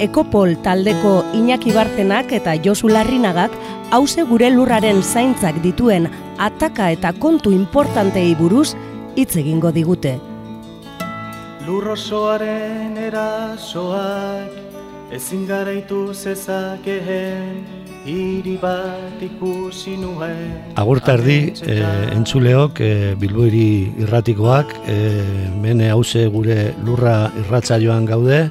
Ekopol taldeko Iñaki Bartenak eta Josu Larrinagak hause gure lurraren zaintzak dituen ataka eta kontu importantei buruz hitz egingo digute. Lurrosoaren erasoak ezin garaitu zezakeen hiri bat ikusi nuen. Agurtardi, e, entzuleok, e, bilboiri irratikoak, e, mene hause gure lurra irratza joan gaude,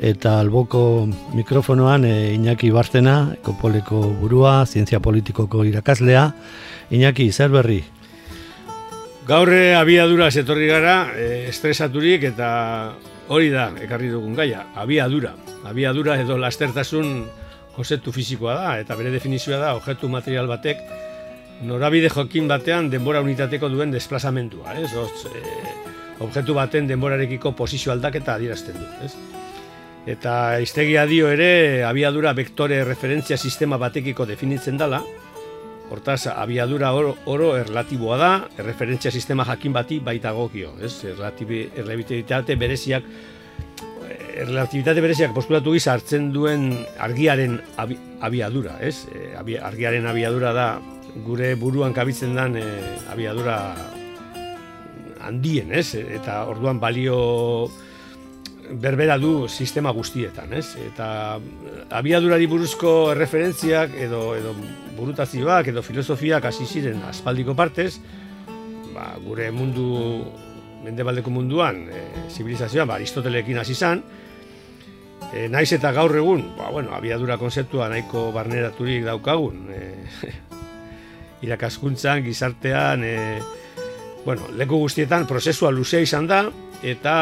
eta alboko mikrofonoan e, Iñaki Bartena, ekopoleko burua, zientzia politikoko irakaslea. Iñaki, zer berri? Gaurre abiadura etorri gara, e, estresaturik eta hori da, ekarri dugun gaia, abiadura. Abiadura edo lastertasun konzeptu fisikoa da, eta bere definizioa da, objektu material batek, norabide jokin batean denbora unitateko duen desplazamentua, ez? Oz, e, objektu baten denborarekiko posizio aldaketa adierazten du, ez? Eta iztegia dio ere, abiadura vektore referentzia sistema batekiko definitzen dela, hortaz, abiadura oro, oro erlatiboa da, referentzia sistema jakin bati baita gokio, ez? Erlatibitate bereziak, erlatibitate bereziak postulatu giza hartzen duen argiaren abiadura, ez? E, argiaren abiadura da, gure buruan kabitzen den e, abiadura handien, ez? Eta orduan balio berbera du sistema guztietan, ez? Eta abiadurari buruzko referentziak edo edo burutazioak edo filosofiak hasi ziren aspaldiko partez, ba, gure mundu mendebaldeko munduan, e, zibilizazioan, ba, Aristotelekin hasi izan, e, naiz eta gaur egun, ba, bueno, abiadura konzeptua nahiko barneraturik daukagun, e, irakaskuntzan, gizartean, e, bueno, leku guztietan prozesua luzea izan da, eta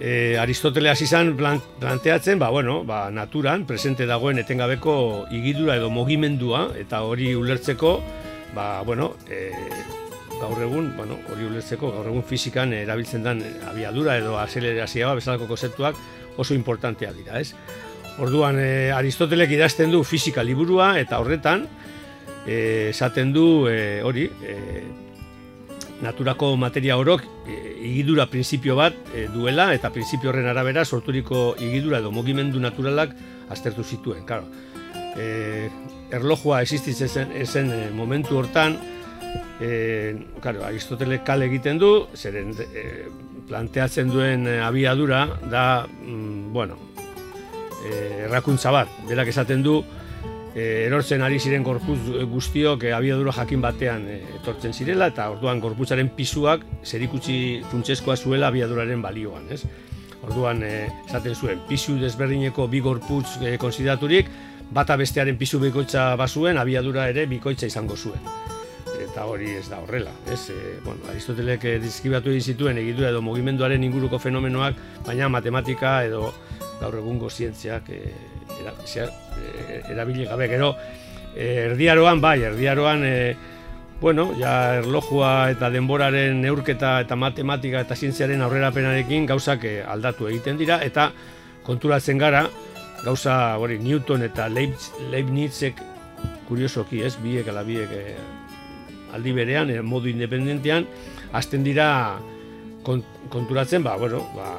e, Aristotele hasi izan planteatzen, ba, bueno, ba, naturan presente dagoen etengabeko igidura edo mogimendua eta hori ulertzeko, ba, bueno, e, gaur egun, bueno, hori ulertzeko gaur egun fizikan erabiltzen den abiadura edo azelerazioa bezalako konzeptuak oso importantea dira, ez? Orduan e, Aristotelek idazten du fisika liburua eta horretan esaten du e, hori, e, naturako materia orok e, igidura printzipio bat e, duela eta printzipio horren arabera sorturiko igidura edo mugimendu naturalak aztertu zituen. Claro, e, erlojua existitzen zen, zen e, momentu hortan, e, claro, Aristotele kale egiten du, zeren e, planteatzen duen abiadura da, mm, bueno, e, errakuntza bat, berak esaten du, e, erortzen ari ziren gorpuz guztiok e, abiadura jakin batean e, etortzen zirela eta orduan gorputzaren pisuak zerikutsi funtseskoa zuela abiaduraren balioan, ez? Orduan esaten zuen pisu desberdineko bi gorputz e, konsideraturik bata bestearen pisu bikoitza bazuen abiadura ere bikoitza izango zuen. Eta hori ez da horrela, ez? E, bueno, Aristotelek e, dizkibatu egin zituen egitura edo mugimenduaren inguruko fenomenoak, baina matematika edo gaur egungo zientziak e, era, erabili gabe gero e, erdiaroan bai erdiaroan e, bueno ja erlojua eta denboraren neurketa eta matematika eta zientziaren aurrerapenarekin gauzak aldatu egiten dira eta konturatzen gara gauza hori Newton eta Leibnizek kuriosoki ez biek ala biek aldi berean e, modu independentean hasten dira konturatzen ba bueno ba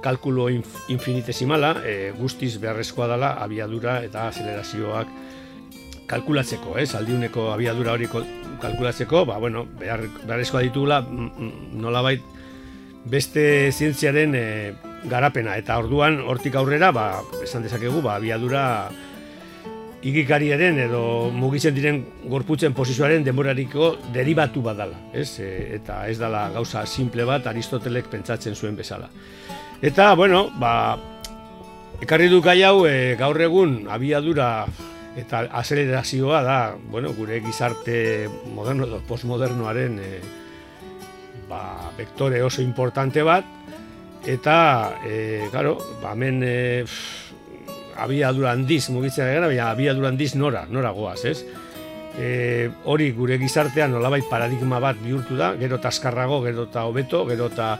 kalkulo infinitesimala, e, guztiz beharrezkoa dela abiadura eta azelerazioak kalkulatzeko, ez? Aldiuneko abiadura hori kalkulatzeko, ba, bueno, behar, beharrezkoa ditugula mm, mm, nolabait beste zientziaren e, garapena eta orduan hortik aurrera, ba, esan dezakegu, ba, abiadura igikariaren edo mugitzen diren gorputzen posizioaren denborariko deribatu badala, ez? E, eta ez dala gauza simple bat Aristotelek pentsatzen zuen bezala. Eta, bueno, ba, ekarri du gai hau e, gaur egun abiadura eta azelerazioa da, bueno, gure gizarte moderno edo postmodernoaren e, ba, vektore oso importante bat, eta, e, claro, ba, hemen e, abiadura handiz mugitzen gara, baina abiadura handiz nora, nora goaz, ez? E, hori gure gizartean nolabait paradigma bat bihurtu da, gero eta askarrago, gero eta hobeto, gero eta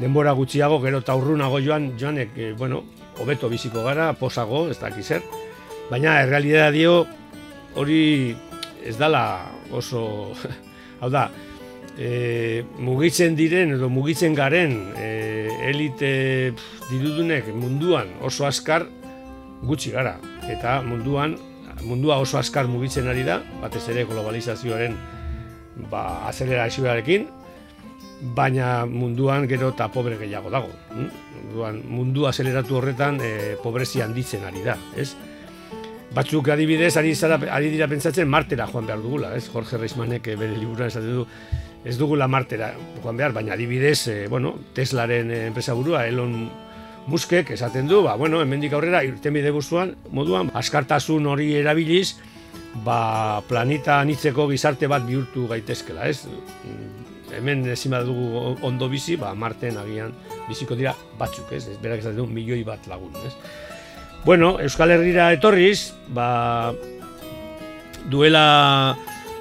denbora gutxiago, gero eta urrunago joan, joanek, e, bueno, hobeto biziko gara, posago, ez dakiz zer. Baina, errealidea dio, hori ez dala oso, hau da, e, mugitzen diren edo mugitzen garen e, elite dirudunek munduan oso askar gutxi gara. Eta munduan, mundua oso askar mugitzen ari da, batez ere globalizazioaren ba, azelerazioarekin, baina munduan gero eta pobre gehiago dago. Hm? Munduan, mundu azeleratu horretan e, pobrezia handitzen ari da, ez? Batzuk adibidez, ari, zara, ari dira pentsatzen martera joan behar dugula, ez? Jorge Reismanek eh, bere liburuan esaten du, ez dugula martera joan behar, baina adibidez, e, bueno, Teslaren enpresa burua, Elon Muskek esaten du, ba, bueno, hemendik aurrera irtenbide guztuan, moduan, askartasun hori erabiliz, ba, planeta anitzeko gizarte bat bihurtu gaitezkela, ez? Hemen ezin dugu ondo bizi, ba, Marten agian biziko dira batzuk, ez? ez berak esaten du, milioi bat lagun, ez? Bueno, Euskal Herrira etorriz, ba, duela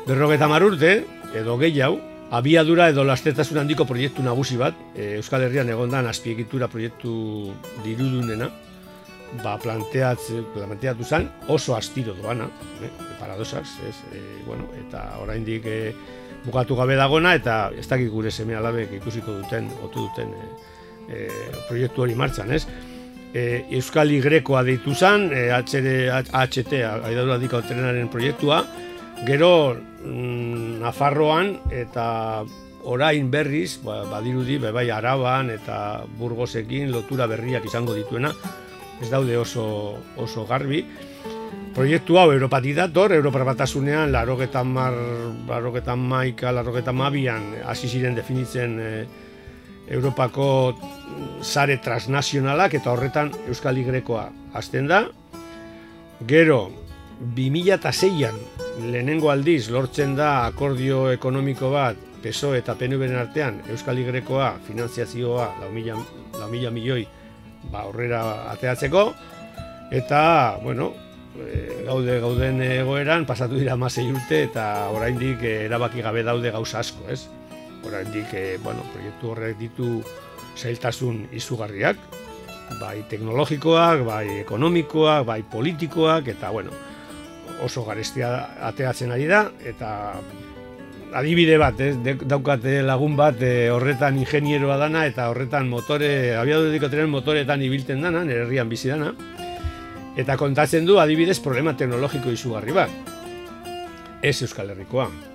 berrogeta marurte, edo gehiago, abiadura edo lastetasun handiko proiektu nagusi bat, e, Euskal Herrian egondan azpiegitura proiektu dirudunena, ba, planteatu zen oso astiro doana, eh, paradosaz, ez, e, bueno, eta oraindik e, bukatu gabe dagona, eta ez dakik gure seme alabek ikusiko duten, otu duten e, e, proiektu hori martxan, ez? E, Euskal Grekoa deitu zen, e, HT, Aidadura Dika Trenaren proiektua, gero mm, Nafarroan eta orain berriz, ba, badirudi, bai Araban eta Burgosekin lotura berriak izango dituena, ez daude oso, oso garbi. Proiektu hau Europatik dator, Europar batasunean, larogetan mar, larogetan maika, larogetan mabian, hasi ziren definitzen e, Europako sare transnazionalak eta horretan Euskal Igrekoa azten da. Gero, 2006an lehenengo aldiz lortzen da akordio ekonomiko bat PSO eta PNVren artean Euskal Igrekoa finanziazioa lau mila, milioi ba, horrera ateatzeko eta, bueno, e, gaude gauden egoeran pasatu dira masei urte eta oraindik e, erabaki gabe daude gauza asko, ez? Oraindik, e, bueno, proiektu horrek ditu zailtasun izugarriak, bai teknologikoak, bai ekonomikoak, bai politikoak, eta, bueno, oso garestia ateatzen ari da eta adibide bat, eh, daukate lagun bat eh, horretan ingenieroa dana eta horretan motore, abiadu tren motoretan ibilten dana, nire herrian bizi dana. Eta kontatzen du adibidez problema teknologiko izugarri bat. Ez Euskal Herrikoa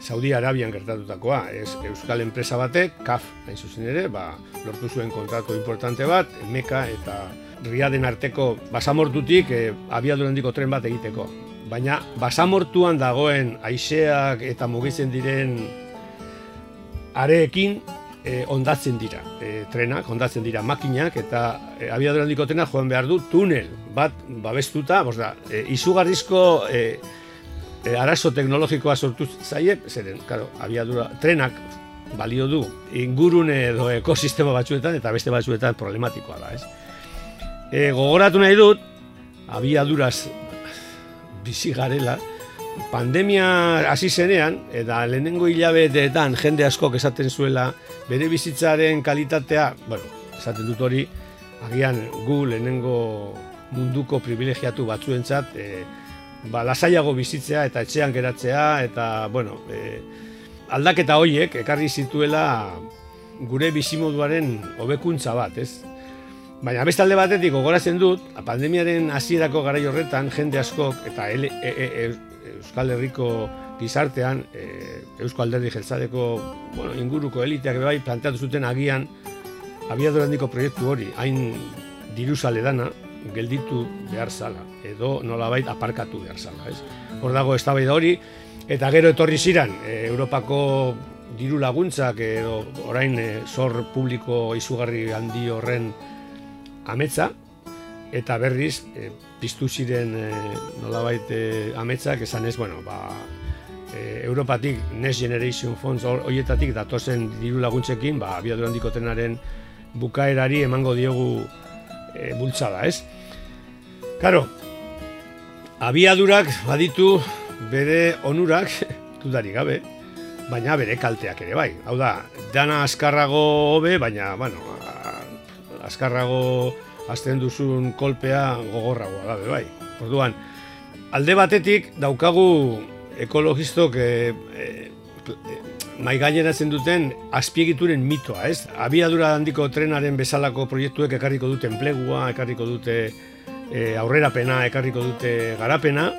Saudi Arabian gertatutakoa ez Euskal enpresa batek, KAF hain zuzen ere, ba, lortu zuen kontratu importante bat, Meka eta riaden arteko basamortutik e, abiadura handiko tren bat egiteko. Baina basamortuan dagoen aiseak eta mugitzen diren areekin e, ondatzen dira e, trenak, ondatzen dira makinak eta e, abiadura handiko trena joan behar du tunel bat babestuta, da, e, izugarrizko e, e, arazo teknologikoa sortu zaie, zeren, claro, abiadura trenak balio du ingurune edo ekosistema batzuetan eta beste batzuetan problematikoa da, ez? E, gogoratu nahi dut, abiaduraz bizi garela, pandemia hasi zenean, eta lehenengo hilabeteetan jende askok esaten zuela, bere bizitzaren kalitatea, bueno, esaten dut hori, agian gu lehenengo munduko privilegiatu batzuentzat, e, ba, lasaiago bizitzea eta etxean geratzea, eta, bueno, e, aldaketa hoiek ekarri zituela gure bizimoduaren hobekuntza bat, ez? Baina beste alde batetik gogoratzen dut, pandemiaren hasierako garai horretan jende askok eta e, e, e, Euskal Herriko gizartean e, Euskal Alderdi Jeltzadeko bueno, inguruko eliteak bai planteatu zuten agian abiadura handiko proiektu hori hain diruzale dana gelditu behar zala edo nolabait aparkatu behar zala ez? hor dago eztabaida hori eta gero etorri ziran e, Europako diru laguntzak edo orain e, zor publiko izugarri handi horren ametza, eta berriz, e, piztu ziren e, nolabait e, ametzak, esan ez, bueno, ba, e, Europatik Next Generation Funds horietatik datozen diru laguntzekin, ba, abiadura handiko trenaren bukaerari emango diogu e, bultzada, ez? Karo, abiadurak baditu bere onurak, dudari gabe, baina bere kalteak ere bai. Hau da, dana askarrago hobe, baina, bueno, askarrago azten duzun kolpea gogorragoa da, bai. Orduan, alde batetik daukagu ekologistok e, e, duten azpiegituren mitoa, ez? Abiadura handiko trenaren bezalako proiektuek ekarriko dute enplegua, ekarriko dute e, aurrerapena, ekarriko dute garapena.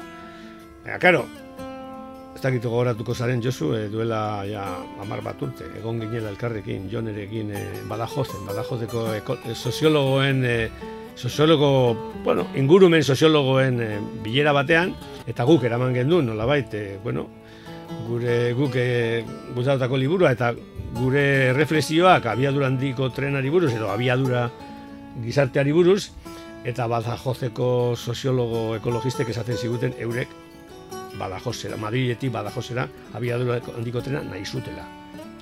Baina, karo, ez dakit gogoratuko zaren Josu, e, duela ja amar bat urte, egon ginela elkarrekin, jonerekin e, badajozen, badajozeko e, soziologoen, e, soziologo, bueno, ingurumen soziologoen e, bilera batean, eta guk eraman gendun, nola baita, e, bueno, gure guk e, guztatutako liburua, eta gure reflexioak abiadura handiko trenari buruz, edo abiadura gizarteari buruz, eta badajozeko soziologo ekologistek esaten ziguten eurek Badajosera, Madriletik Badajosera abiadura handiko trena nahi zutela.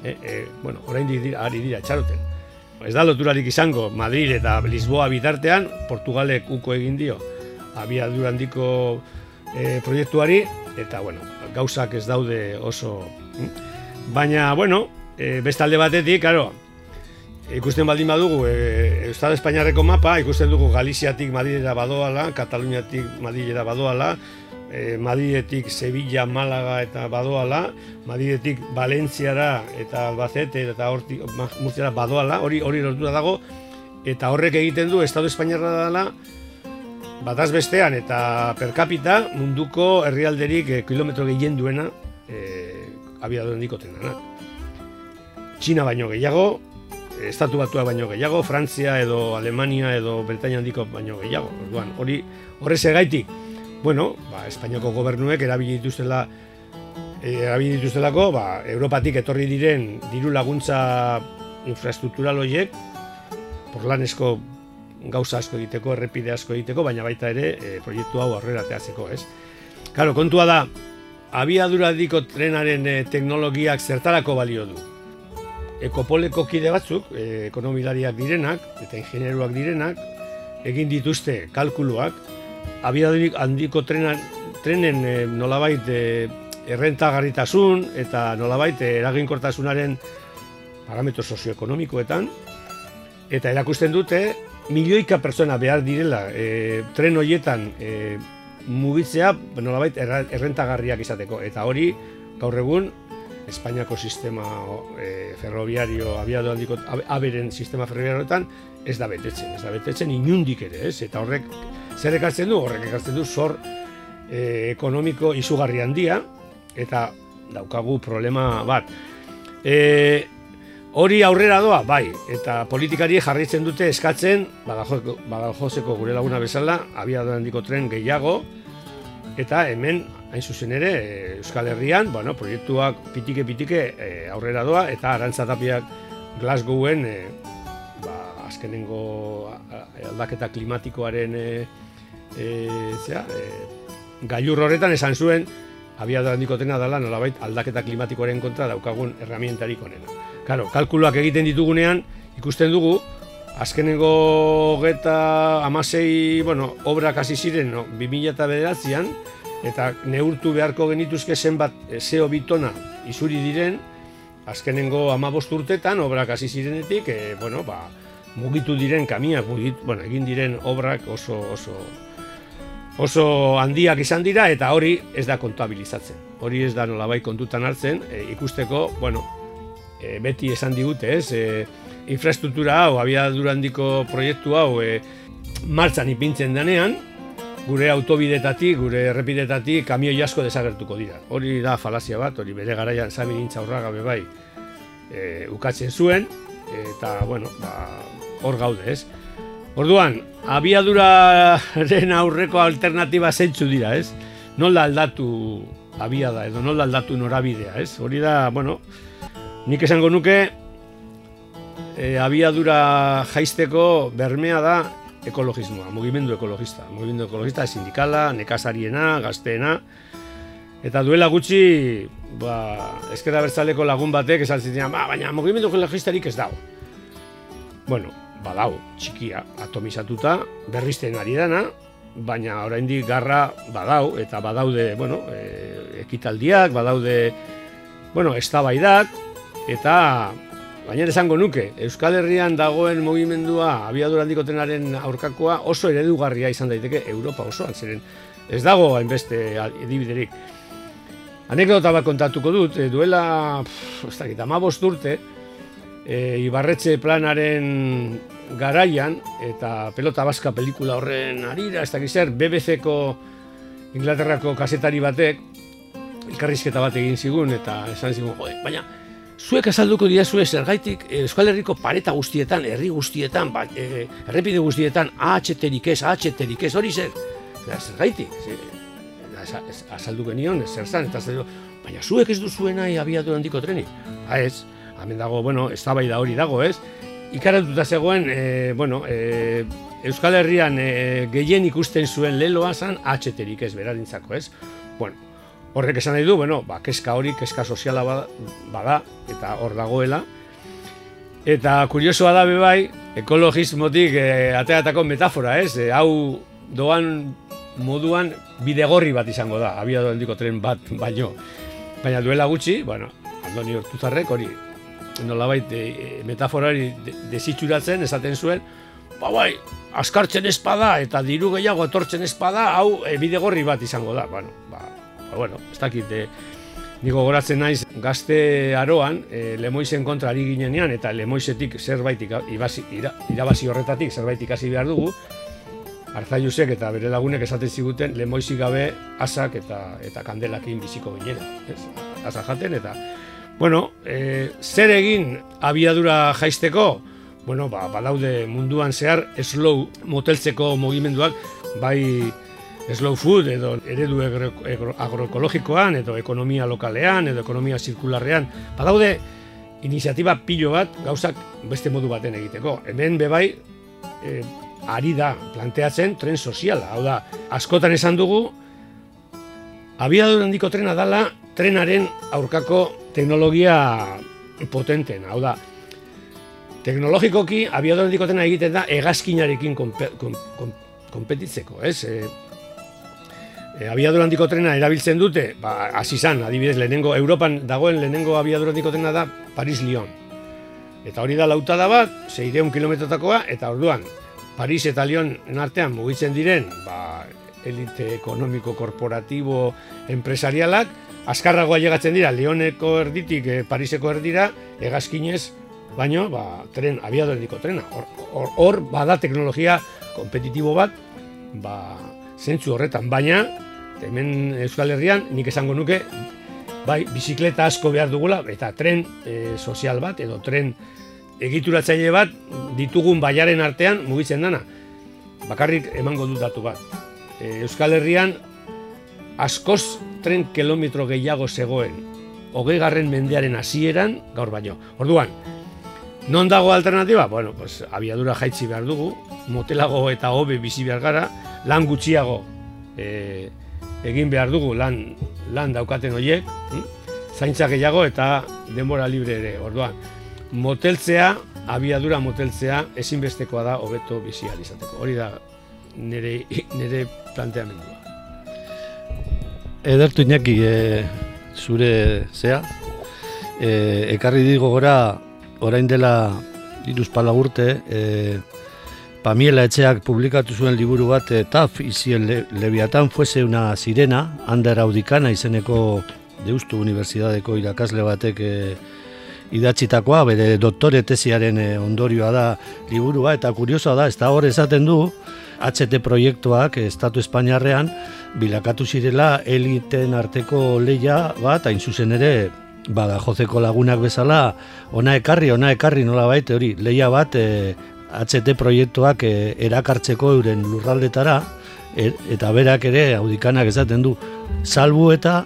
E, e, bueno, orain dira, ari dira txaroten. Ez da loturarik izango Madrid eta Lisboa bitartean, Portugalek uko egin dio abiadura handiko e, proiektuari, eta bueno, gauzak ez daude oso... Hm? Baina, bueno, e, bestalde batetik, karo, ikusten baldin badugu e, Estado Espainiarreko mapa, ikusten dugu Galiziatik Madridera badoala, Kataluniatik Madridera badoala, e, Madridetik Sevilla, Malaga eta badoala, Madridetik Valentziara eta Albacete eta hortik Murciara badoala, hori hori lortu dago eta horrek egiten du Estado Espainiarra dela bataz bestean eta per capita munduko herrialderik e, kilometro gehien duena e, abiadu handiko tenana. Txina baino gehiago, Estatu batua baino gehiago, Frantzia edo Alemania edo Britania handiko baino gehiago. Orduan, hori horrez egaitik, bueno, ba, Espainiako gobernuek erabili dituztela eh, erabili dituztelako, ba, Europatik etorri diren diru laguntza infrastruktural horiek porlanesko gauza asko egiteko, errepide asko egiteko, baina baita ere e, proiektu hau aurrera teatzeko, ez? Karo, kontua da, abiadura diko trenaren e, teknologiak zertarako balio du. Ekopoleko kide batzuk, e, ekonomilariak direnak eta ingenieruak direnak, egin dituzte kalkuluak, abiadurik handiko trenan, trenen e, nolabait e, errentagarritasun eta nolabait eraginkortasunaren parametro sozioekonomikoetan eta erakusten dute milioika pertsona behar direla e, tren hoietan e, mugitzea nolabait errentagarriak izateko eta hori gaur egun Espainiako sistema e, ferroviario abiadu handiko aberen sistema ferroviarioetan ez da betetzen, ez da betetzen inundik ere, ez? Eta horrek zer ekartzen du? Horrek ekartzen du zor e, ekonomiko izugarri handia eta daukagu problema bat. E, hori aurrera doa, bai, eta politikari jarritzen dute eskatzen, badajozeko gure laguna bezala, abia handiko tren gehiago, eta hemen, hain zuzen ere, Euskal Herrian, bueno, proiektuak pitike-pitike e, aurrera doa, eta arantzatapiak Glasgowen, e, ba, azkenengo aldaketa klimatikoaren e, e, zera, e, gailur horretan esan zuen abiadura handiko tena dela nolabait aldaketa klimatikoaren kontra daukagun erramientarik onena. Claro, kalkuluak egiten ditugunean ikusten dugu azkenengo geta amasei, bueno, obra kasi ziren, no, 2000 eta neurtu beharko genituzke zenbat zeo bitona izuri diren, azkenengo amabost urtetan, obra kasi zirenetik, e, bueno, ba, mugitu diren kamiak, mugit, bueno, egin diren obrak oso, oso, oso handiak izan dira eta hori ez da kontabilizatzen. Hori ez da nolabait kontutan hartzen, e, ikusteko, bueno, e, beti esan digute, ez, e, infrastruktura hau, abia durandiko proiektu hau, e, martzan ipintzen denean, gure autobidetatik, gure errepidetatik, kamio asko desagertuko dira. Hori da falazia bat, hori bere garaian Sami Nintza Urraga bebai e, ukatzen zuen, eta, bueno, ba, hor gaude, ez. Orduan, abiaduraren aurreko alternatiba zeintzu dira, ez? Nola aldatu abiada edo nola aldatu norabidea, ez? Hori da, bueno, nik esango nuke e, abiadura jaisteko bermea da ekologismoa, mugimendu ekologista. Mugimendu ekologista sindikala, nekazariena, gazteena, Eta duela gutxi, ba, eskera bertzaleko lagun batek esan zitzen, ba, baina mugimendu geologistarik ez dago. Bueno, badau, txikia, atomizatuta, berrizten ari dana, baina oraindik garra badau, eta badaude, bueno, e, ekitaldiak, badaude, bueno, estabaidak, eta Baina esango nuke, Euskal Herrian dagoen mugimendua abiadura handiko trenaren aurkakoa oso eredugarria izan daiteke Europa osoan, ziren ez dago hainbeste edibiderik. Anekdota bat kontatuko dut, eh, duela, ez dakit, urte, e, Ibarretxe planaren garaian, eta pelota baska pelikula horren arira, ez dakit zer, BBC-ko Inglaterrako kasetari batek, elkarrizketa bat egin zigun, eta esan zigun, jode, baina, Zuek azalduko dira zuen zergaitik eh, Euskal Herriko pareta guztietan, herri guztietan, ba, e, errepide guztietan, ahatxeterik ez, ahatxeterik ez, hori zer, zergaitik, azaldu genion, zer zan, eta zer, baina zuek ez duzuen nahi abiatu handiko treni. Ha ez, hemen dago, bueno, ez da hori dago, ez? Ikaratuta zegoen, e, bueno, e, Euskal Herrian e, gehien ikusten zuen leloa zan, ahatxeterik ez, berarintzako, ez? Bueno, Horrek esan nahi du, bueno, ba, keska hori, keska soziala bada, eta hor dagoela. Eta kuriosoa da bebai, ekologismotik e, ateatako metafora, ez? E, hau doan moduan bidegorri bat izango da, abia doen diko tren bat baino. Baina duela gutxi, bueno, Andoni Hortuzarrek hori, nolabait e, metafora hori desitxuratzen, esaten zuen, ba bai, askartzen espada eta diru gehiago etortzen espada, hau e, bidegorri bat izango da. Bueno, ba, ba, bueno, ez dakit, e, niko goratzen naiz, gazte aroan, e, lemoizen kontra ari ginenean, eta lemoizetik zerbait ibasi, ira, irabazi horretatik zerbait ikasi behar dugu, Arzaiusek eta bere lagunek esaten ziguten lemoizik gabe asak eta eta kandelakin biziko ginela, ez? Asa jaten eta bueno, e, zer egin abiadura jaisteko? Bueno, ba, badaude munduan zehar slow moteltzeko mugimenduak bai slow food edo eredu agroekologikoan edo ekonomia lokalean edo ekonomia zirkularrean. Badaude iniziatiba pilo bat gauzak beste modu baten egiteko. Hemen bebai e, ari da planteatzen tren soziala. Hau da, askotan esan dugu abiadura handiko trena dala trenaren aurkako teknologia potenten. Hau da, teknologikoki abiadura handiko trena egiten da egazkinarekin konpetitzeko, ez? E, e, abiadura handiko trena erabiltzen dute, ba, hasi zan, adibidez, lehenengo, Europan dagoen lehenengo abiadura handiko trena da Paris-Lyon. Eta hori da lautada bat, zeireun kilometrotakoa, eta orduan, Paris eta Lyon artean mugitzen diren, ba, elite ekonomiko, korporatibo, empresarialak, azkarragoa llegatzen dira, Lyoneko erditik e, Pariseko erdira, egazkinez, baino, ba, tren, abiadura handiko trena. Hor, hor, bada teknologia kompetitibo bat, ba, zentzu horretan, baina hemen Euskal Herrian nik esango nuke bai bizikleta asko behar dugula eta tren e, sozial bat edo tren egituratzaile bat ditugun baiaren artean mugitzen dana. Bakarrik emango dut datu bat. E, Euskal Herrian askoz tren kilometro gehiago zegoen hogei garren mendearen hasieran gaur baino. Orduan, non dago alternatiba? Bueno, pues, abiadura jaitsi behar dugu, motelago eta hobe bizi behar gara, lan gutxiago e, egin behar dugu lan, lan daukaten horiek, hm? zaintza gehiago eta denbora libre ere, orduan. Moteltzea, abiadura moteltzea, ezinbestekoa da hobeto bizi izateko. Hori da nire, nire planteamendua. Edertu inaki e, zure zea, e, ekarri digo gora, orain dela iruzpala urte, e, Pamiela etxeak publikatu zuen liburu bat, e, Taf, izien le, lebiatan fuese una sirena, Ander Audikana izeneko Deustu Unibertsitateko irakasle batek e, idatzitakoa, bere doktore tesiaren e, ondorioa da liburua, eta kuriosoa da, ez da hor esaten du, HT proiektuak Estatu Espainiarrean bilakatu zirela eliten arteko leia bat, hain zuzen ere, bada jozeko lagunak bezala, ona ekarri, ona ekarri nola baite hori, leia bat e, HT proiektuak e, erakartzeko euren lurraldetara e, eta berak ere audikanak esaten du salbu eta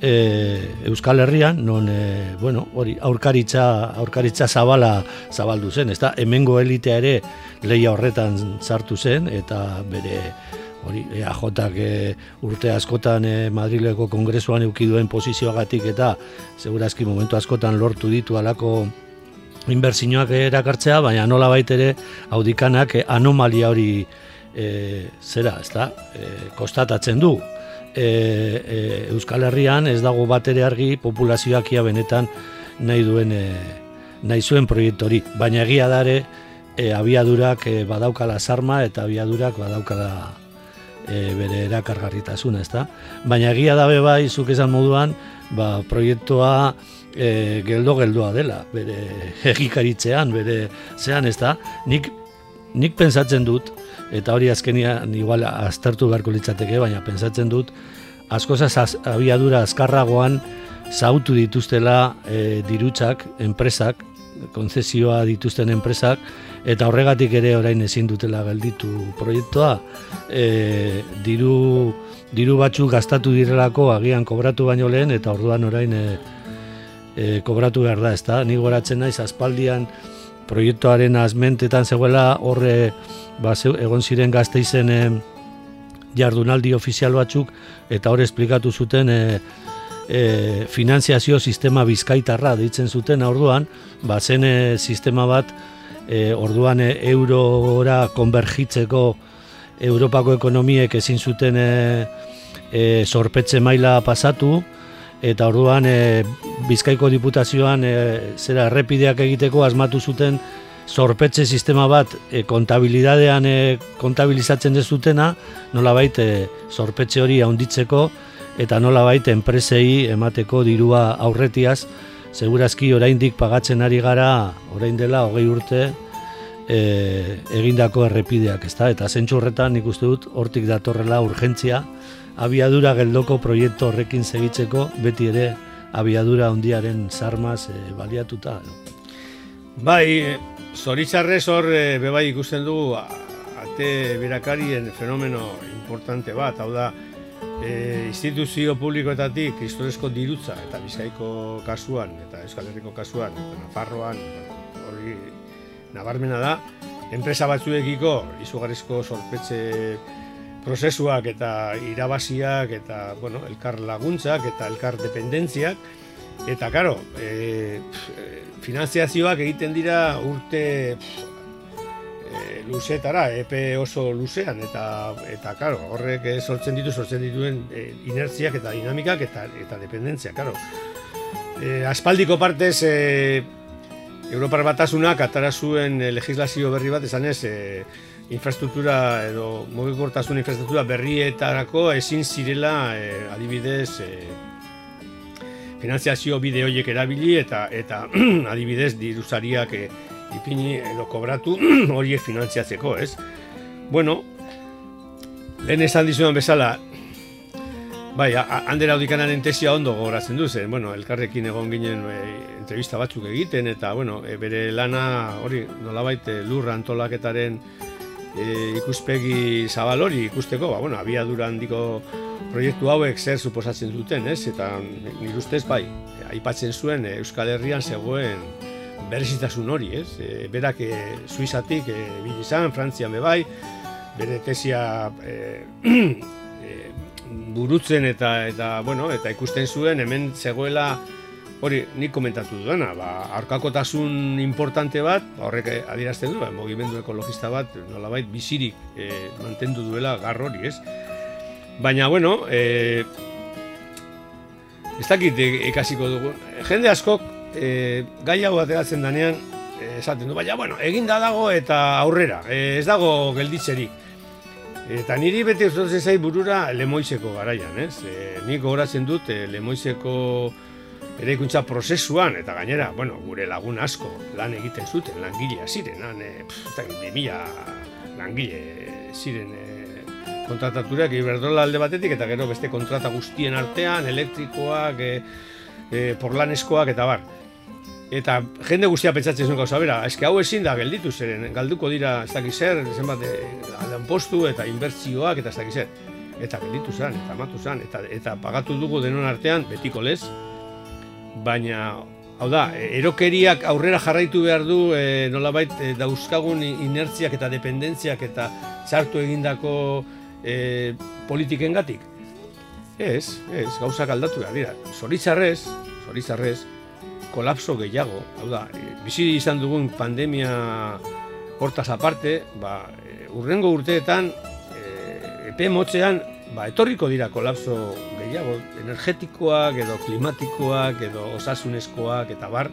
e, Euskal Herrian non e, bueno, hori aurkaritza aurkaritza zabala zabaldu zen, ezta? Hemengo elitea ere leia horretan sartu zen eta bere hori EAJak e, urte askotan e, Madrileko kongresuan eduki duen posizioagatik eta segurazki momentu askotan lortu ditu alako inbertsioak erakartzea, baina nola ere audikanak anomalia hori e, zera, ez da, e, kostatatzen du. E, e, Euskal Herrian ez dago bat ere argi populazioak ia benetan nahi duen e, nahi zuen proiektori, baina egia dare e, abiadurak e, badaukala sarma eta abiadurak badaukala e, bere erakargarritasuna, ezta? Baina egia dabe bai, zuk esan moduan, ba, proiektua e, geldo geldoa dela, bere egikaritzean, bere zean, ezta? Nik, nik pensatzen dut, eta hori azkenian igual aztertu beharko litzateke, baina pensatzen dut, askozaz az, abiadura azkarragoan zautu dituztela e, dirutsak, enpresak, konzesioa dituzten enpresak, eta horregatik ere orain ezin dutela gelditu proiektua e, diru, diru batzuk gastatu direlako agian kobratu baino lehen eta orduan orain e, e, kobratu behar da, ezta? Ni goratzen naiz aspaldian proiektuaren azmentetan zegoela horre ba, egon ziren gazteizen e, jardunaldi ofizial batzuk eta hor esplikatu zuten e, e, finanziazio sistema bizkaitarra deitzen zuten orduan, ba, zen e, sistema bat e, orduan e, eurora konbergitzeko Europako ekonomiek ezin zuten e, e, sorpetze maila pasatu eta orduan e, Bizkaiko diputazioan e, zera errepideak egiteko asmatu zuten sorpetze sistema bat e, kontabilidadean e, kontabilizatzen dezutena nolabait e, sorpetze hori handitzeko eta nolabait enpresei emateko dirua aurretiaz segurazki oraindik pagatzen ari gara orain dela hogei urte e, egindako errepideak, ezta? Eta zentsu horretan nik uste dut hortik datorrela urgentzia abiadura geldoko proiektu horrekin segitzeko beti ere abiadura hondiaren sarmaz e, baliatuta. Bai, zoritzarrez hor e, bebai ikusten du ate birakarien fenomeno importante bat, hau da, e, instituzio publikoetatik historizko dirutza eta bizkaiko kasuan eta euskal herriko kasuan eta nafarroan hori nabarmena da enpresa batzuekiko izugarrizko sorpetze prozesuak eta irabaziak eta bueno, elkar laguntzak eta elkar dependentziak eta karo e, finanziazioak egiten dira urte e, luzetara, epe oso luzean, eta, eta karo, horrek sortzen ditu, sortzen dituen e, inertziak eta dinamikak eta, eta dependentzia, karo. E, aspaldiko partez, e, Europar batasunak atara zuen legislazio berri bat, esan ez, e, infrastruktura edo mugikortasun infrastruktura berrietarako ezin zirela e, adibidez e, finanziazio bide horiek erabili eta eta adibidez diruzariak e, ipini edo kobratu horiek finantziatzeko, ez? Bueno, lehen esan dizudan bezala, bai, handera audikanaren tesia ondo gogoratzen du zen, bueno, elkarrekin egon ginen e, entrevista batzuk egiten, eta, bueno, e, bere lana hori nolabait lurra antolaketaren e, ikuspegi zabal hori ikusteko, ba, bueno, abiadura handiko proiektu hauek zer suposatzen duten, ez? Eta nire ustez, bai, aipatzen zuen Euskal Herrian zegoen berezitasun hori, ez? E, berak e, Suizatik e, bil izan, Frantzian bebai, bere tesia e, e, burutzen eta eta bueno, eta ikusten zuen hemen zegoela hori nik komentatu duena, ba arkakotasun importante bat, ba, horrek adierazten du, ba, mugimendu ekologista bat nolabait bizirik e, mantendu duela gar hori, ez? Baina bueno, e, ez dakit ikasiko dugu. Jende askok e, gai hau ateratzen danean esaten du, baina, bueno, eginda dago eta aurrera, e, ez dago gelditzerik. Eta niri beti zai burura lemoizeko garaian, ez? E, nik horatzen dut e, lemoizeko eraikuntza prozesuan, eta gainera, bueno, gure lagun asko lan egiten zuten, langilea ziren, lan, e, pff, langile ziren e, kontrataturak, iberdola alde batetik, eta gero beste kontrata guztien artean, elektrikoak, e, e, porlaneskoak, eta bar. Eta jende guztia pentsatzen zuen gauza bera, eske hau ezin da gelditu zeren, galduko dira ez dakiz zer, zenbat eh, postu eta inbertsioak eta ez dakiz zer. Eta gelditu zen, eta matu zen, eta, eta pagatu dugu denon artean betiko lez. Baina, hau da, erokeriak aurrera jarraitu behar du e, nolabait e, dauzkagun inertziak eta dependentziak eta txartu egindako e, politikengatik. Ez, ez, gauzak aldatu behar dira. Zoritzarrez, zoritzarrez, kolapso gehiago, hau da, e, bizi izan dugun pandemia hortaz aparte, ba, e, urrengo urteetan, e, epe motzean, ba, etorriko dira kolapso gehiago, energetikoak edo klimatikoak edo osasunezkoak eta bar,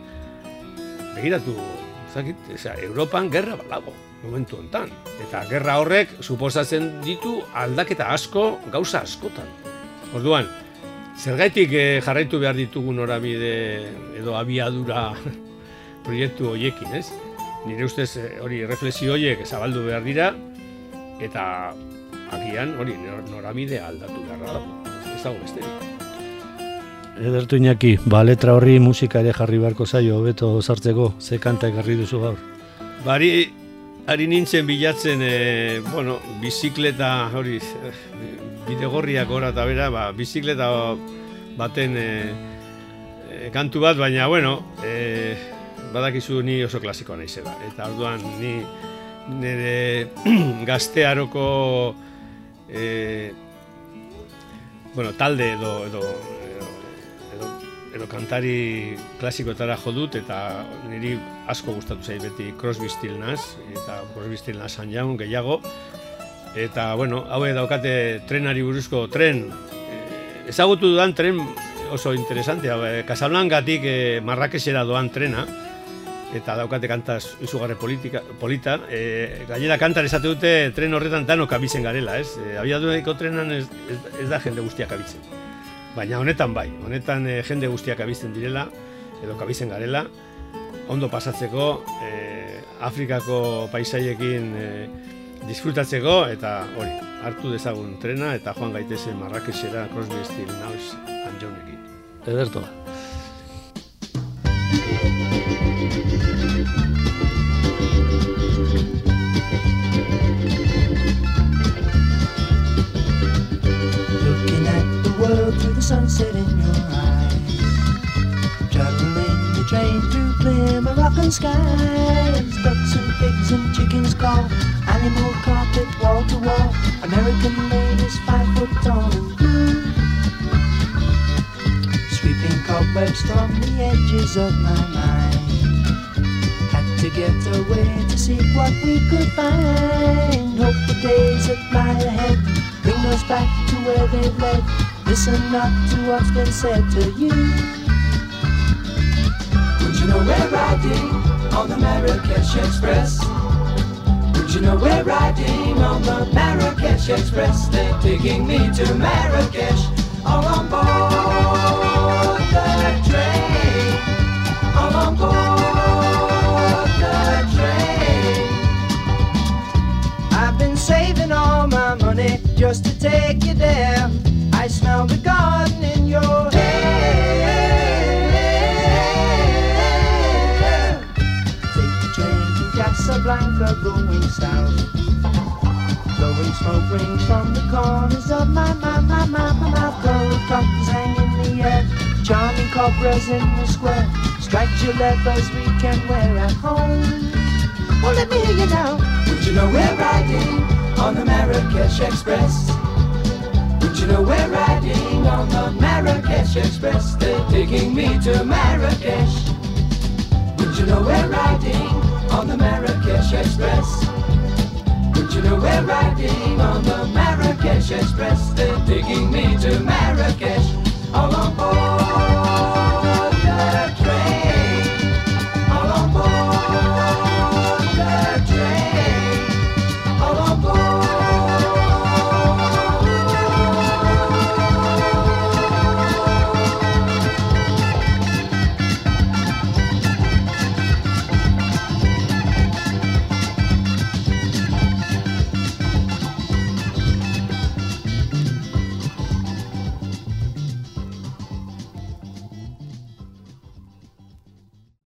begiratu, zakit, eza, Europan gerra balago, momentu hontan. Eta gerra horrek suposatzen ditu aldaketa asko, gauza askotan. Orduan, zergaitik eh, jarraitu behar ditugu norabide edo abiadura proiektu hoiekin, ez? Nire ustez eh, hori refleksio horiek zabaldu behar dira, eta agian hori norabide aldatu behar da. Dago besterik. Edertu inaki, ba letra horri musika ere jarri beharko zaio, beto sartzeko, ze kanta ekarri duzu gaur. Bari, ari nintzen bilatzen, e, bueno, bizikleta hori, bidegorriak gora eta bera, ba, bizikleta baten e, e, kantu bat, baina, bueno, e, badakizu ni oso klasikoa naizela. Eta orduan ni nire gaztearoko e, bueno, talde edo, edo, edo, edo, kantari klasikoetara jo dut eta niri asko gustatu zait beti Crosby, Still eta Crosby, Still Nash Jaun gehiago. Eta bueno, hau daukate trenari buruzko tren. E, ezagutu dudan tren oso interesantea, Casablancatik e, Marrakesera doan trena eta daukate kantaz izugarre politika, polita. E, gainera kantar esate dute tren horretan dano kabitzen garela, ez? E, abiaduriko trenan ez, ez, da jende guztiak kabitzen. Baina honetan bai, honetan e, jende guztiak kabitzen direla, edo kabitzen garela, ondo pasatzeko, e, Afrikako paisaiekin e, disfrutatzeko, eta hori, hartu dezagun trena, eta joan gaitezen Marrakesera Crosby, Still, Naus, Anjonekin. Ederto. Sunset in your eyes. Traveling the train through clear Moroccan skies. Ducks and pigs and chickens call. Animal carpet wall to wall. American ladies five foot tall. Sweeping cobwebs from the edges of my mind. Get away to see what we could find. Hope the days that lie ahead bring us back to where they've led. Listen not to what's been said to you. Would you know we're riding on the Marrakesh Express? Would you know we're riding on the Marrakesh Express? They're taking me to Marrakesh, all on board the train, all on board just to take you there. I smell the garden in your hair. Take the train to Casablanca going south. Blowing smoke rings from the corners of my, my, my, my, my mouth. Gold buttons hang in the air. Charming cobras in the square. Striped leathers we can wear at home. Well, let me hear you now. Would you know we're riding on the Marrakesh Express? Would you know we're riding on the Marrakesh Express? They're taking me to Marrakesh. Would you know we're riding on the Marrakesh Express? Would you know we're riding on the Marrakesh Express? They're taking me to Marrakesh. All on board.